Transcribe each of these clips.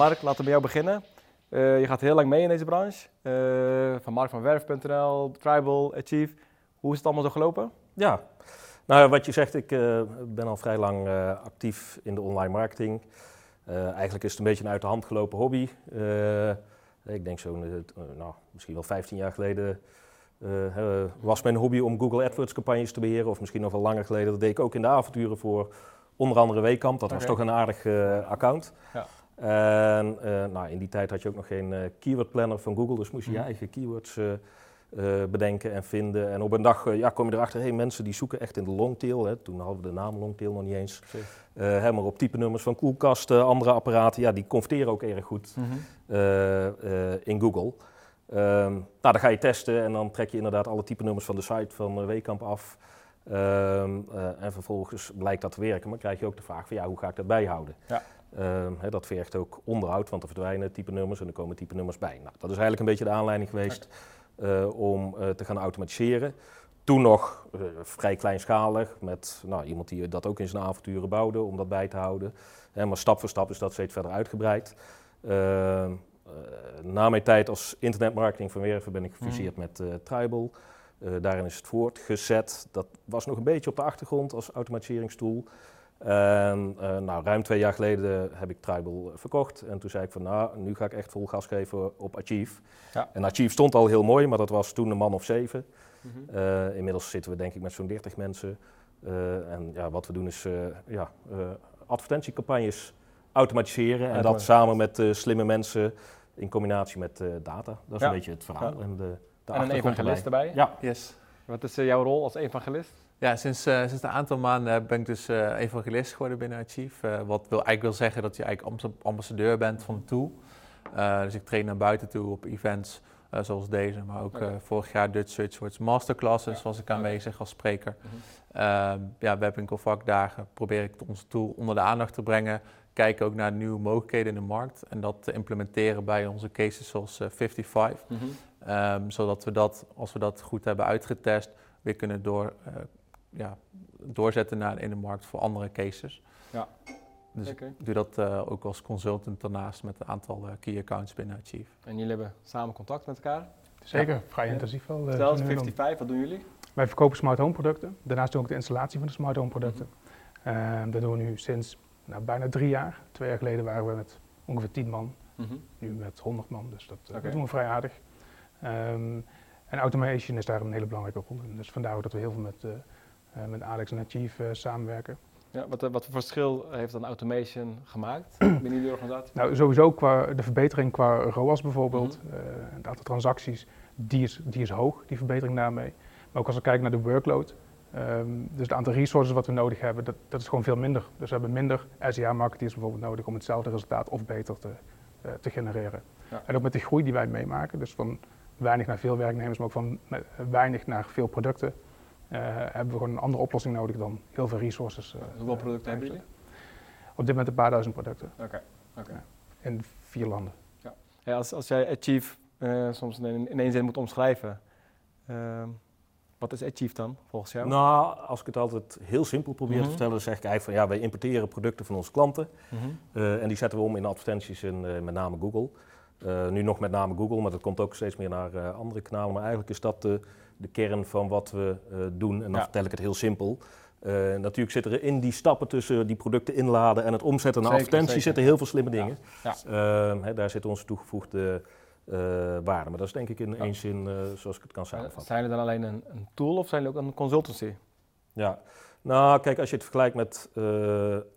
Mark, laten we bij jou beginnen. Uh, je gaat heel lang mee in deze branche. Uh, van markvanwerf.nl, Tribal, Achieve. Hoe is het allemaal zo gelopen? Ja, nou wat je zegt, ik uh, ben al vrij lang actief in de online marketing. eigenlijk is het een beetje een uit de hand gelopen hobby. ik denk zo, nou, misschien wel 15 jaar geleden was mijn hobby om Google AdWords campagnes te beheren. Of misschien nog wel langer geleden. Dat deed ik ook in de avonturen voor onder andere Weekamp. Dat was toch een aardig account. Ja. En uh, nou, in die tijd had je ook nog geen uh, keyword planner van Google, dus moest je je mhm. eigen keywords uh, bedenken en vinden. En op een dag ja, kom je erachter, hey, mensen die zoeken echt in de longtail. Hè. Toen hadden we de naam longtail nog niet eens. Hè, maar op type nummers van koelkasten, andere apparaten, ja, die converteren ook erg goed mhm. in Google. Um, nou, dan ga je testen en dan trek je inderdaad alle type nummers van de site van Weekamp af. Um, en vervolgens blijkt dat te werken, maar krijg je ook de vraag van ja, hoe ga ik dat bijhouden? Ja. Uh, dat vergt ook onderhoud, want er verdwijnen type nummers en er komen type nummers bij. Nou, dat is eigenlijk een beetje de aanleiding geweest uh, om uh, te gaan automatiseren. Toen nog vrij kleinschalig, met nou, iemand die dat ook in zijn avonturen bouwde om dat bij te houden. maar stap voor stap is dat steeds verder uitgebreid. Ehm, na mijn tijd als internetmarketing van Werven ben ik gefuseerd mm. met Tribal. Daarin is het voortgezet. Dat was nog een beetje op de achtergrond als automatiseringstool. En uh, nou, ruim twee jaar geleden heb ik Tribal verkocht. En toen zei ik van nou, nu ga ik echt vol gas geven op Achieve. Ja. En Achieve stond al heel mooi, maar dat was toen een man of zeven. Mhm. Eh, inmiddels zitten we denk ik met zo'n 30 mensen. En ja, wat we doen is ja, advertentiecampagnes automatiseren. En dat samen met slimme mensen in combinatie met data. Dat is een beetje het verhaal. En, de en een evangelist erbij? Ja. Yes. Wat is jouw rol als evangelist? Ja, sinds, uh, sinds een aantal maanden ben ik dus uh, evangelist geworden binnen Achieve. Uh, wat wil, eigenlijk wil zeggen dat je eigenlijk ambassadeur bent van de tool. dus ik train naar buiten toe op events zoals deze, maar ook vorig jaar Dutch Search Words Masterclasses ja. was ik aanwezig als spreker. Mm -hmm. ja, webwinkelvakdagen probeer ik onze tool onder de aandacht te brengen. Kijken ook naar nieuwe mogelijkheden in de markt en dat te implementeren bij onze cases zoals 55. Mm -hmm. Zodat we dat, als we dat goed hebben uitgetest, weer kunnen door ja, doorzetten naar, in de markt voor andere cases. Ja. Dus ik doe dat uh, ook als consultant daarnaast met een aantal uh, key accounts binnen Achieve. En jullie hebben samen contact met elkaar? Zeker, vrij intensief wel. Uh, Stel, 55, wat doen jullie? Wij verkopen smart home producten. Daarnaast doen we ook de installatie van de smart home producten. Mm -hmm. dat doen we nu sinds nou, bijna drie jaar. Twee jaar geleden waren we met ongeveer 10 man. Mm -hmm. Nu met 100 man, dus dat, okay. dat doen we vrij aardig. Um, en automation is daar een hele belangrijke rol in. Dus vandaar ook dat we heel veel met eh, met Alex en Achieve eh, samenwerken. Ja, wat, wat voor verschil heeft dan automation gemaakt binnen jullie organisatie? Nou, sowieso qua de verbetering qua ROAS bijvoorbeeld. Mm het aantal transacties, die is, die is hoog, die verbetering daarmee. Maar ook als we kijken naar de workload, um, dus het aantal resources wat we nodig hebben, dat, dat is gewoon veel minder. Dus we hebben minder SEA-marketeers bijvoorbeeld nodig om hetzelfde resultaat of beter te, te genereren. Ja. En ook met de groei die wij meemaken, dus van weinig naar veel werknemers, maar ook van weinig naar veel producten, uh, hebben we gewoon een andere oplossing nodig dan heel veel resources. Uh, Hoeveel producten hebben jullie? Op dit moment een paar duizend producten. Oké. Okay. in vier landen. Ja. ja als, als jij Achieve uh, soms in, in één zin moet omschrijven, ehm, wat is Achieve dan volgens jou? Nou, als ik het altijd heel simpel probeer te mhm. vertellen, dan zeg ik eigenlijk van ja, wij importeren producten van onze klanten mhm. en die zetten we om in advertenties in met name Google. Nu nog met name Google, maar dat komt ook steeds meer naar andere kanalen. Maar eigenlijk is dat de de kern van wat we uh, doen. En dan vertel ik het heel simpel. Natuurlijk zitten er in die stappen tussen die producten inladen en het omzetten naar advertenties zitten heel veel slimme dingen. Ja. Uh, hè, daar zit onze toegevoegde waarde. Maar dat is denk ik in één zin zoals ik het kan samenvatten. Zijn er dan alleen een, een, tool of zijn er ook een consultancy? Ja, nou kijk, als je het vergelijkt met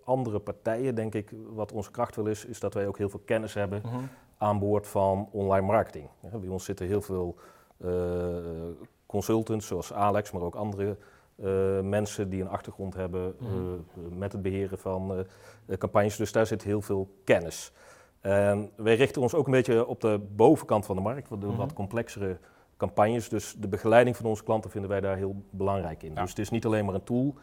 andere partijen, denk ik wat onze kracht wel is, is dat wij ook heel veel kennis hebben mhm. Boord van online marketing. bij ons zitten heel veel consultants zoals Alex, maar ook andere uh, mensen die een achtergrond hebben uh, met het beheren van uh, campagnes. Dus daar zit heel veel kennis. En wij richten ons ook een beetje op de bovenkant van de markt. Doen mm wat mhm. complexere campagnes. Dus de begeleiding van onze klanten vinden wij daar heel belangrijk in. Dus het is niet alleen maar een tool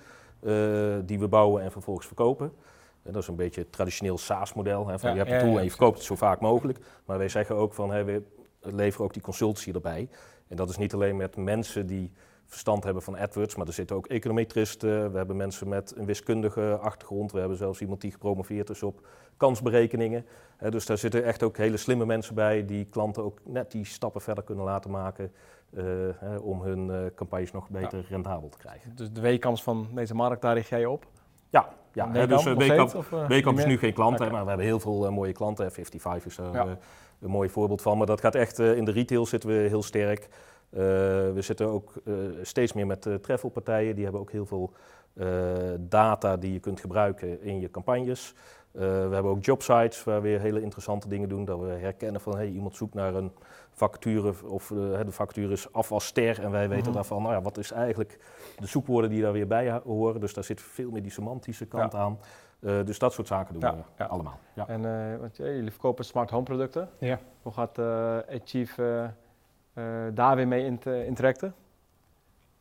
die we bouwen en vervolgens verkopen. Dat is een beetje het traditioneel SaaS-model. je hebt een tool en je verkoopt het zo vaak mogelijk. Maar wij zeggen ook van, hey, we leveren ook die consultancy erbij. En dat is niet alleen met mensen die verstand hebben van AdWords, maar er zitten ook econometristen, we hebben mensen met een wiskundige achtergrond, we hebben zelfs iemand die gepromoveerd is op kansberekeningen. Hè, dus daar zitten echt ook hele slimme mensen bij die klanten ook net die stappen verder kunnen laten maken eh, hè, om hun eh, campagnes nog beter rendabel te krijgen. Dus de weekams van deze markt, daar richt jij je op? Ja, ja hè, dus of, eh, Weekamp niet is nu geen klant, hè, maar we hebben heel veel eh, mooie klanten. 55 is daar eh, een mooi voorbeeld van. Maar dat gaat echt, eh, in de retail zitten we heel sterk. Eh, we zitten ook eh, steeds meer met treffelpartijen. Die hebben ook heel veel eh, data die je kunt gebruiken in je campagnes. Eh, we hebben ook jobsites waar we weer hele interessante dingen doen. Dat we herkennen van hey, iemand zoekt naar een vacature of eh, de vacature is afwasster. En wij weten Mhm. daarvan, nou ja, wat is eigenlijk de zoekwoorden die daar weer bij horen. Dus daar zit veel meer die semantische kant Ja. aan. Eh, dus dat soort zaken doen Ja, we ja. allemaal. Ja. En eh, want, jullie verkopen smart home producten. Ja. Hoe gaat eh Achieve daar weer mee int- interacten?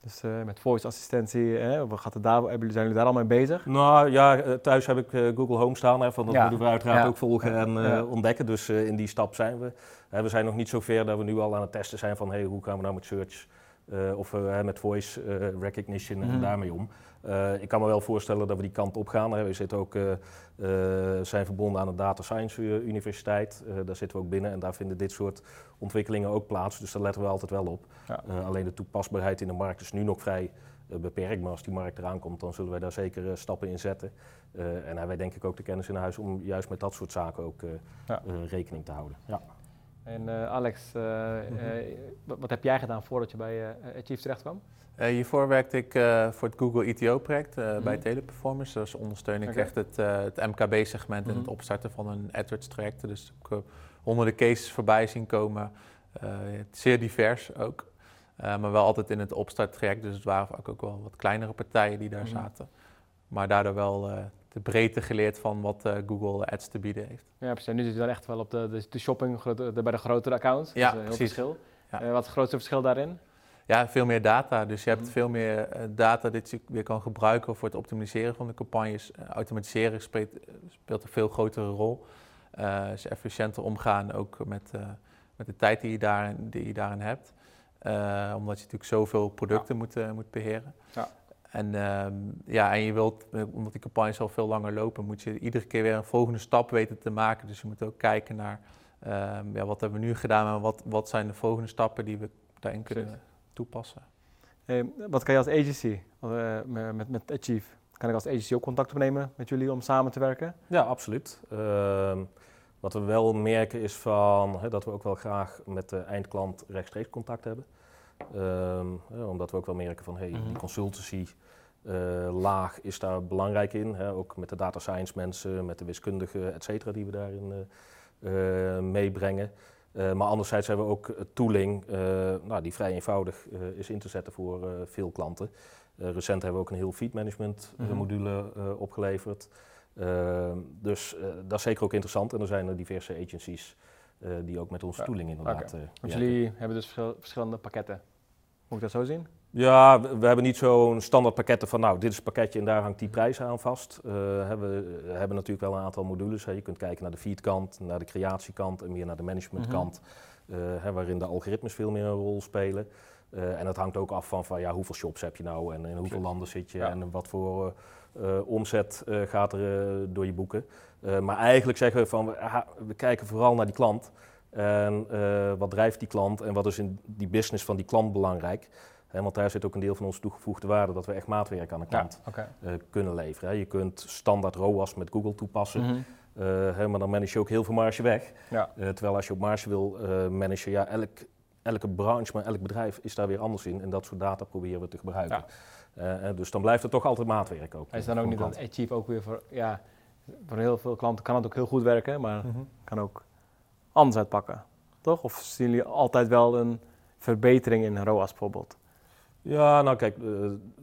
Dus eh, met voice assistentie, hè, gaat het daar, zijn jullie daar al mee bezig? Nou ja, eh, thuis heb ik eh, Google Home staan. Hè, van dat Ja. moeten we uiteraard Ja. ook volgen en Ja. ontdekken. Dus in die stap zijn we. We zijn nog niet zo ver dat we nu al aan het testen zijn van hey, hoe gaan we nou met search eh, of eh, met voice eh, recognition Mhm. en daarmee om. Ik kan me wel voorstellen dat we die kant op gaan. Hè. We zitten ook, zijn verbonden aan de Data Science Universiteit. Daar zitten we ook binnen en daar vinden dit soort ontwikkelingen ook plaats. Dus daar letten we altijd wel op. Ja. Alleen de toepasbaarheid in de markt is nu nog vrij beperkt. Maar als die markt eraan komt, dan zullen wij daar zeker stappen in zetten. En hebben wij denk ik ook de kennis in huis om juist met dat soort zaken ook Ja. rekening te houden. Ja. En eh, Alex, eh, Mhm. eh, wat, wat heb jij gedaan voordat je bij eh Achieve terecht kwam? Eh, hiervoor werkte ik eh, voor het Google ETO-project eh, bij Mhm. Teleperformance. Dus ondersteun ik echt het, eh, het MKB-segment en het Mhm. opstarten van een AdWords-traject. Dus ik heb honderden cases voorbij zien komen. Eh, zeer divers ook. Eh, maar wel altijd in het opstarttraject. Dus het waren vaak ook wel wat kleinere partijen die daar zaten. Maar daardoor wel eh, de breedte geleerd van wat eh, Google Ads te bieden heeft. Ja, precies. Nu zit je dan echt wel op de, de, de shopping grote- de- bij de grotere accounts. Ja, dat is een heel precies. verschil. Ja. Eh, wat is het grootste verschil daarin? Ja, veel meer data. Dus je hebt Mhm. veel meer data dat je weer kan gebruiken voor het optimaliseren van de campagnes. Automatiseren speelt, speelt een veel grotere rol. Eh dus efficiënter omgaan ook met, met de tijd die je daarin, die je daarin hebt. Omdat je natuurlijk zoveel producten moet, moet beheren. Ja. En, ehm, ja, en je wilt, eh, omdat die campagnes al veel langer lopen, moet je iedere keer weer een volgende stap weten te maken. Dus je moet ook kijken naar ehm, ja, wat hebben we nu gedaan, maar wat, wat zijn de volgende stappen die we daarin kunnen Precies. toepassen. Wat kan je als agency, eh, met, met, met Achieve, kan ik als agency ook contact opnemen met jullie om samen te werken? Ja, absoluut. Ehm, wat we wel merken is van, hè, dat we ook wel graag met de eindklant rechtstreeks contact hebben. Ehm, hè, omdat we ook wel merken van hey, Mhm. die consultancy eh, laag is daar belangrijk in. Hè, ook met de data science mensen, met de wiskundigen, et cetera, die we daarin eh, eh, meebrengen. Maar anderzijds hebben we ook tooling nou, die vrij eenvoudig is in te zetten voor veel klanten. Recent hebben we ook een heel feed management Mhm. module opgeleverd. Ehm, dus dat is zeker ook interessant. En er zijn er diverse agencies eh, die ook met onze tooling inderdaad oké. eh, Want jullie hebben dus verschil- verschillende pakketten. Moet ik dat zo zien? Ja, we, we hebben niet zo'n standaard pakketten van nou, dit is het pakketje en daar hangt die prijs aan vast. Eh, hebben, we hebben natuurlijk wel een aantal modules. Hè. Je kunt kijken naar de feedkant, naar de creatiekant en meer naar de managementkant. eh, hè, waarin de algoritmes veel meer een rol spelen. Eh, en dat hangt ook af van, van ja, hoeveel shops heb je nou en in hoeveel landen zit je Ja. en wat voor eh, eh, omzet eh, gaat er eh, door je boeken. Eh, maar eigenlijk zeggen we van, we, we kijken vooral naar die klant. En eh, wat drijft die klant en wat is in die business van die klant belangrijk? Want daar zit ook een deel van onze toegevoegde waarde dat we echt maatwerk aan de klant eh, kunnen leveren. Je kunt standaard ROAS met Google toepassen, Mhm. eh, hè, maar dan manage je ook heel veel marge weg. Ja. Eh, terwijl als je op marge wil eh managen, ja, elk, elke branche, maar elk bedrijf is daar weer anders in. En dat soort data proberen we te gebruiken. Eh, eh, dus dan blijft het toch altijd maatwerk ook. Is eh, dan ook niet dat. Achieve ook weer voor, ja, voor heel veel klanten kan het ook heel goed werken, maar Mhm. kan ook anders uitpakken, toch? Of zien jullie altijd wel een verbetering in ROAS bijvoorbeeld? Ja, nou kijk, eh,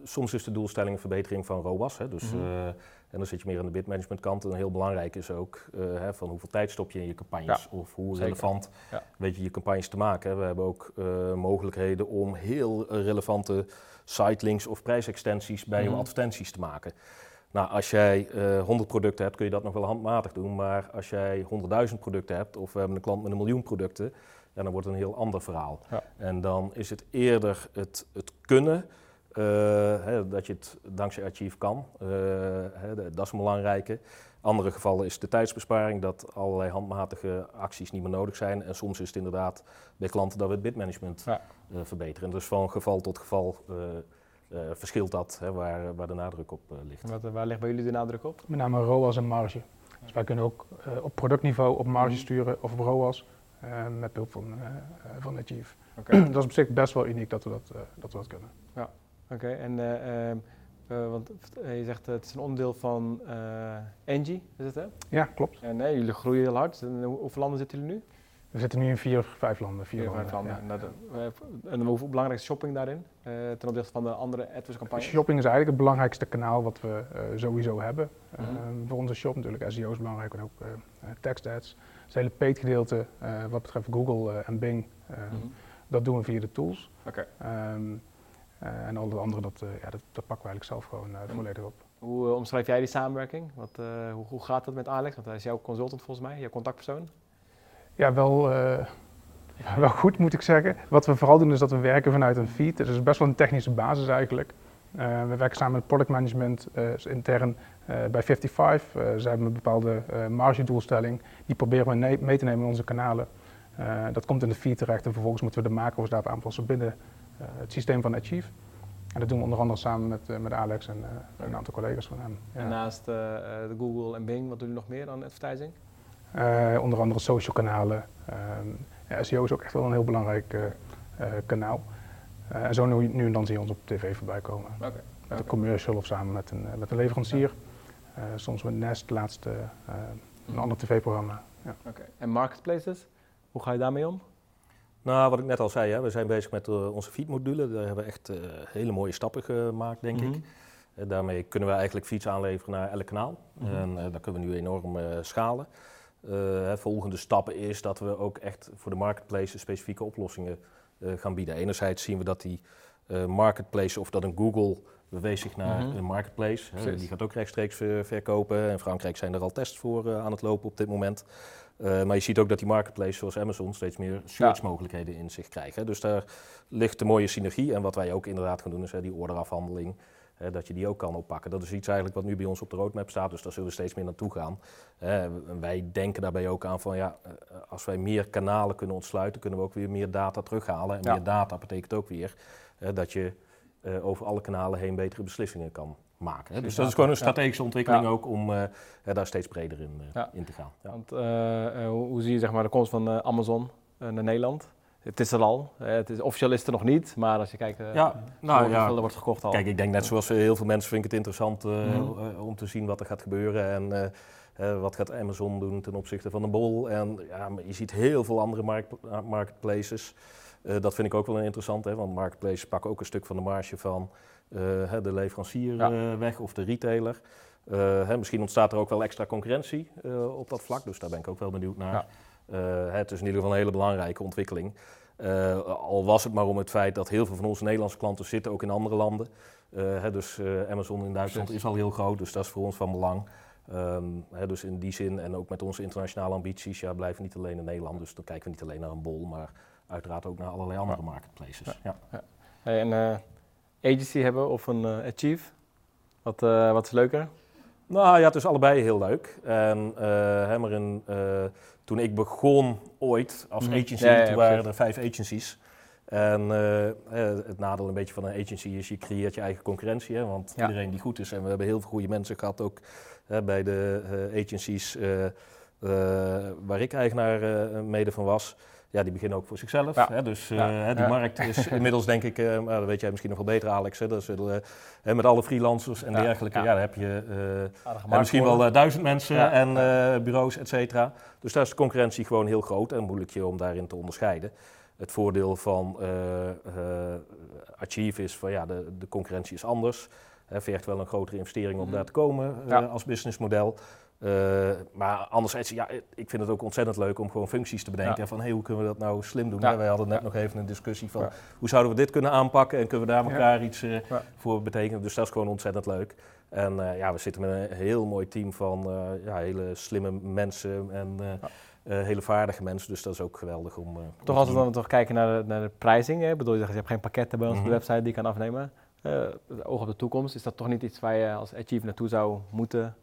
soms is de doelstelling een verbetering van ROAS. Hè, dus, Mhm. eh, en dan zit je meer aan de bidmanagement kant. En heel belangrijk is ook eh, hè, van hoeveel tijd stop je in je campagnes. Of hoe zeker. relevant Ja. weet je je campagnes te maken. Hè. We hebben ook eh, mogelijkheden om heel eh, relevante sitelinks of prijsextensies bij Mhm. je advertenties te maken. Nou, als jij eh 100 producten hebt, kun je dat nog wel handmatig doen. Maar als jij 100.000 producten hebt, of we hebben een klant met een miljoen producten, ja, dan wordt het een heel ander verhaal. En dan is het eerder het, het kunnen hè, dat je het dankzij Achieve kan. Eh, hè, dat is een belangrijke. Andere gevallen is de tijdsbesparing, dat allerlei handmatige acties niet meer nodig zijn. En soms is het inderdaad bij klanten dat we het bidmanagement Ja. eh, verbeteren. Dus van geval tot geval eh, eh, verschilt dat hè, waar, waar de nadruk op eh, ligt. Wat, waar ligt bij jullie de nadruk op? Met name ROAS en marge. Dus wij kunnen ook eh, op productniveau op marge Mhm. sturen of op ROAS eh, met behulp van, eh, eh, van Achieve. Oké. dat is op zich best wel uniek dat we dat, eh, dat, we dat kunnen. Oké, en eh, ehm, eh, want eh, je zegt eh, het is een onderdeel van eh Engie, is het hè? Ja, klopt. En eh, jullie groeien heel hard. En, hoe- hoeveel landen zitten jullie nu? We zitten nu in vier, vijf landen. Vier, Vier, vijf landen, landen. ja. En, dat- eh, en hoeveel belangrijk is shopping daarin? eh, ten opzichte van de andere AdWords-campagnes? Shopping is eigenlijk het belangrijkste kanaal wat we eh, sowieso hebben. Mhm. Eh, voor onze shop natuurlijk, SEO is belangrijk en ook eh eh, text ads. Het hele paid gedeelte eh, wat betreft Google eh, en Bing, eh, Mhm. dat doen we via de tools. Oké. Ehm, eh, en al het andere, dat, eh, ja, dat, dat pakken we eigenlijk zelf gewoon eh, volledig op. Hoe eh, omschrijf jij die samenwerking? Wat, eh, hoe, hoe gaat dat met Alex? Want hij is jouw consultant volgens mij, jouw contactpersoon. Ja, wel, eh, ja, wel goed moet ik zeggen. Wat we vooral doen is dat we werken vanuit een feed. Dus het is best wel een technische basis eigenlijk. Eh, we werken samen met product management eh, intern eh, bij 55. Eh, ze hebben een bepaalde eh margedoelstelling. Die proberen we mee te nemen in onze kanalen. Eh, dat komt in de feed terecht en vervolgens moeten we de macro's daarop aanpassen binnen eh, het systeem van Achieve. En dat doen we onder andere samen met, eh, met Alex en eh, een aantal collega's van hem. Ja. En naast eh, eh, de Google en Bing, wat doen jullie nog meer aan advertising? Eh, onder andere social kanalen. Ehm, ja, SEO is ook echt wel een heel belangrijk eh, eh, kanaal. Eh, en zo nu, nu en dan zie je ons op tv voorbij komen. Met een commercial of samen met een, eh, met een leverancier. Eh, soms met Nest, laatste, eh, een ander tv-programma. Ja. Oké. En marketplaces, hoe ga je daarmee om? Nou, wat ik net al zei, hè, we zijn bezig met eh, onze feedmodule. Daar hebben we echt eh, hele mooie stappen gemaakt, denk Mhm. ik. Eh, daarmee kunnen we eigenlijk feeds aanleveren naar elk kanaal. Mhm. En daar kunnen we nu enorm schalen. Hè, volgende stappen is dat we ook echt voor de marketplaces specifieke oplossingen gaan bieden. Enerzijds zien we dat die marketplace, of dat een Google beweegt zich naar Mhm. een marketplace. Hè, die gaat ook rechtstreeks ver- verkopen. In Frankrijk zijn er al tests voor aan het lopen op dit moment. Eh, maar je ziet ook dat die marketplaces zoals Amazon steeds meer search-mogelijkheden in zich krijgen. Dus daar ligt de mooie synergie. En wat wij ook inderdaad gaan doen, is hè, die orderafhandeling. hè, dat je die ook kan oppakken. Dat is iets eigenlijk wat nu bij ons op de roadmap staat. Dus daar zullen we steeds meer naartoe gaan. Wij denken daarbij ook aan van ja, eh, als wij meer kanalen kunnen ontsluiten, kunnen we ook weer meer data terughalen. En Ja. meer data betekent ook weer dat je eh, over alle kanalen heen betere beslissingen kan maken. Hè. Dus dat is gewoon een strategische ontwikkeling Ja. ook om eh, hè, daar steeds breder in, eh, Ja. in te gaan. Ja. Want eh, eh, hoe, hoe zie je zeg maar, de komst van eh, Amazon eh, naar Nederland? Het is er al. Eh, het is, officieel is het er nog niet, maar als je kijkt, eh, Ja, nou ja. er wordt gekocht al. Kijk, ik denk net zoals eh, heel veel mensen vind ik het interessant eh, Mhm. eh, om te zien wat er gaat gebeuren. En eh, eh, wat gaat Amazon doen ten opzichte van de bol. En ja, je ziet heel veel andere markt, eh, marketplaces. Eh, dat vind ik ook wel interessant, hè, want marketplaces pakken ook een stuk van de marge van eh, de leverancier Ja. eh, weg of de retailer. Eh, hè, misschien ontstaat er ook wel extra concurrentie eh, op dat vlak, dus daar ben ik ook wel benieuwd naar. Ja. Eh, het is in ieder geval een hele belangrijke ontwikkeling. Eh, al was het maar om het feit dat heel veel van onze Nederlandse klanten zitten ook in andere landen. Eh, hè, dus eh, Amazon in Duitsland is al heel groot, dus dat is voor ons van belang. Ehm, hè, dus in die zin en ook met onze internationale ambities, ja, blijven we niet alleen in Nederland. Dus dan kijken we niet alleen naar een bol, maar uiteraard ook naar allerlei andere marketplaces. Ja. Hey, een eh, agency hebben of een eh, Achieve? Wat, eh, wat is leuker? Nou ja, het is allebei heel leuk. En eh, hè, maar in, eh, toen ik begon ooit als Mhm. agency, Ja, ja, ja, toen waren precies. er vijf agencies. En eh, eh, het nadeel een beetje van een agency is, je creëert je eigen concurrentie. Hè, want Ja. iedereen die goed is, en we hebben heel veel goede mensen gehad ook hè, bij de eh, agencies waar ik eigenaar eh, mede van was. Ja, die beginnen ook voor zichzelf. Ja. Hè, dus eh, Ja. die Ja. markt is inmiddels denk ik, eh, maar dat weet jij misschien nog wel beter Alex, hè, dat zullen, hè, met alle freelancers en dergelijke, Ja. daar heb je... eh, misschien wel eh, duizend mensen en eh, bureaus, et cetera. Dus daar is de concurrentie gewoon heel groot en moeilijk je om daarin te onderscheiden. Het voordeel van eh, eh, Achieve is van ja, de, de concurrentie is anders. Hè, vergt wel een grotere investering om Mhm. daar te komen eh, als businessmodel. Eh, maar anderzijds, ja, ik vind het ook ontzettend leuk om gewoon functies te bedenken. Ja. Van, hey, hoe kunnen we dat nou slim doen? Ja. Wij hadden net nog even een discussie van, hoe zouden we dit kunnen aanpakken? En kunnen we daar elkaar iets eh, voor betekenen? Dus dat is gewoon ontzettend leuk. En eh, ja, we zitten met een heel mooi team van ja, hele slimme mensen en hele vaardige mensen. Dus dat is ook geweldig om. Toch altijd zien. dan toch kijken naar de, naar de prijzing. Hè? Ik bedoel, je zegt, je hebt geen pakketten bij ons op Mhm. de website die je kan afnemen. het oog op de toekomst, is dat toch niet iets waar je als Achieve naartoe zou moeten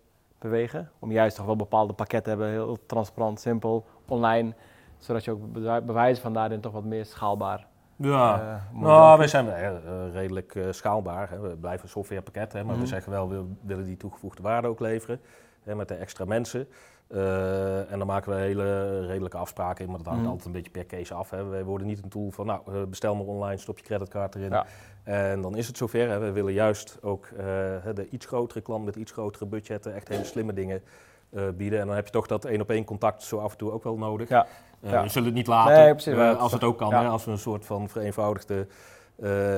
bewegen? Om juist toch wel bepaalde pakketten te hebben, heel transparant, simpel, online, zodat je ook bewi- bewijzen van daarin toch wat meer schaalbaar Ja, eh, nou, wij zijn eh, eh, redelijk schaalbaar. Hè. We blijven een softwarepakket, hè, maar Mhm. we zeggen wel, we willen die toegevoegde waarde ook leveren. Hè, met de extra mensen. Eh, en dan maken we hele redelijke afspraken in, maar dat hangt Mhm. altijd een beetje per case af. Hè. Wij worden niet een tool van, nou, eh, bestel maar online, stop je creditcard erin. Ja. En dan is het zover. Hè. We willen juist ook eh, de iets grotere klant met iets grotere budgetten echt hele slimme dingen bieden. En dan heb je toch dat één op één contact zo af en toe ook wel nodig. Ja. Ja. We zullen het niet laten, Nee, precies, als het ook kan. ja. Hè, als we een soort van vereenvoudigde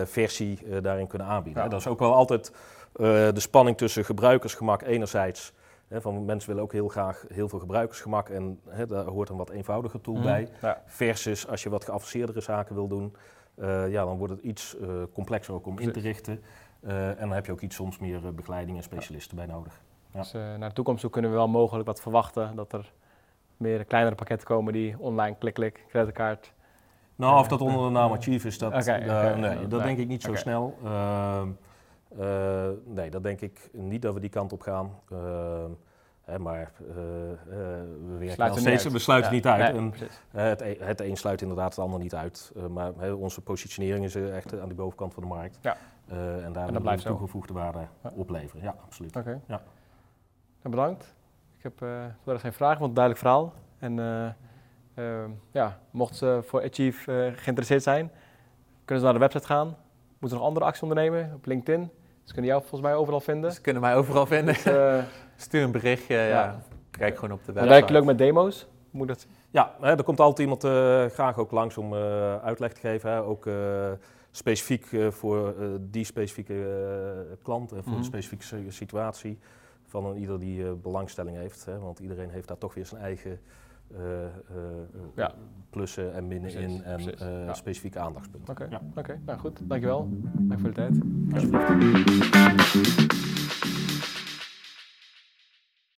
versie daarin kunnen aanbieden. Hè. Dat is ook wel altijd de spanning tussen gebruikersgemak enerzijds. Van mensen willen ook heel graag heel veel gebruikersgemak en daar hoort een wat eenvoudiger tool Mhm. bij. Ja. Versus als je wat geavanceerdere zaken wil doen, eh, ja, dan wordt het iets eh, complexer ook om in te richten. Eh, en dan heb je ook iets soms meer begeleiding en specialisten bij nodig. Ja. Dus naar de toekomst toe kunnen we wel mogelijk wat verwachten, dat er meer kleinere pakketten komen die online klik-klik, creditcard. Nou, of dat onder de naam Achieve is, dat, oké. nee, dat denk ik niet zo snel. Ehm, eh, nee, dat denk ik niet dat we die kant op gaan. Ehm, hè, maar eh, eh, we niet steeds, we sluiten Ja, niet uit. nee, En, eh, het, een, het een sluit inderdaad het ander niet uit. Eh, maar hè, onze positionering is eh, echt eh, aan de bovenkant van de markt. Ja. Eh, en daar we blijft zo. toegevoegde waarde opleveren. Ja, absoluut. Oké. Ja. Nou, bedankt. Ik heb eh verder geen vragen, want duidelijk verhaal. En eh, ehm, ja, mochten ze voor Achieve eh, geïnteresseerd zijn, kunnen ze naar de website gaan. Moeten ze nog andere acties ondernemen op LinkedIn? Ze kunnen jou volgens mij overal vinden. Ze kunnen mij overal vinden. Dus, eh, Stuur een berichtje, ja. Ja. Kijk gewoon op de we website. werken leuk met demo's. Moet dat? Ja, hè, er komt altijd iemand eh, graag ook langs om eh, uitleg te geven. Hè. Ook eh, specifiek eh, voor eh, die specifieke klant en voor Mhm. de specifieke si- situatie van een ieder die eh, belangstelling heeft. Hè. Want iedereen heeft daar toch weer zijn eigen Ja. plussen en minnen Precies, in en eh, ja. specifieke aandachtspunten. Oké, Ja. oké. nou goed. Dankjewel. Dank voor de tijd. Alsjeblieft.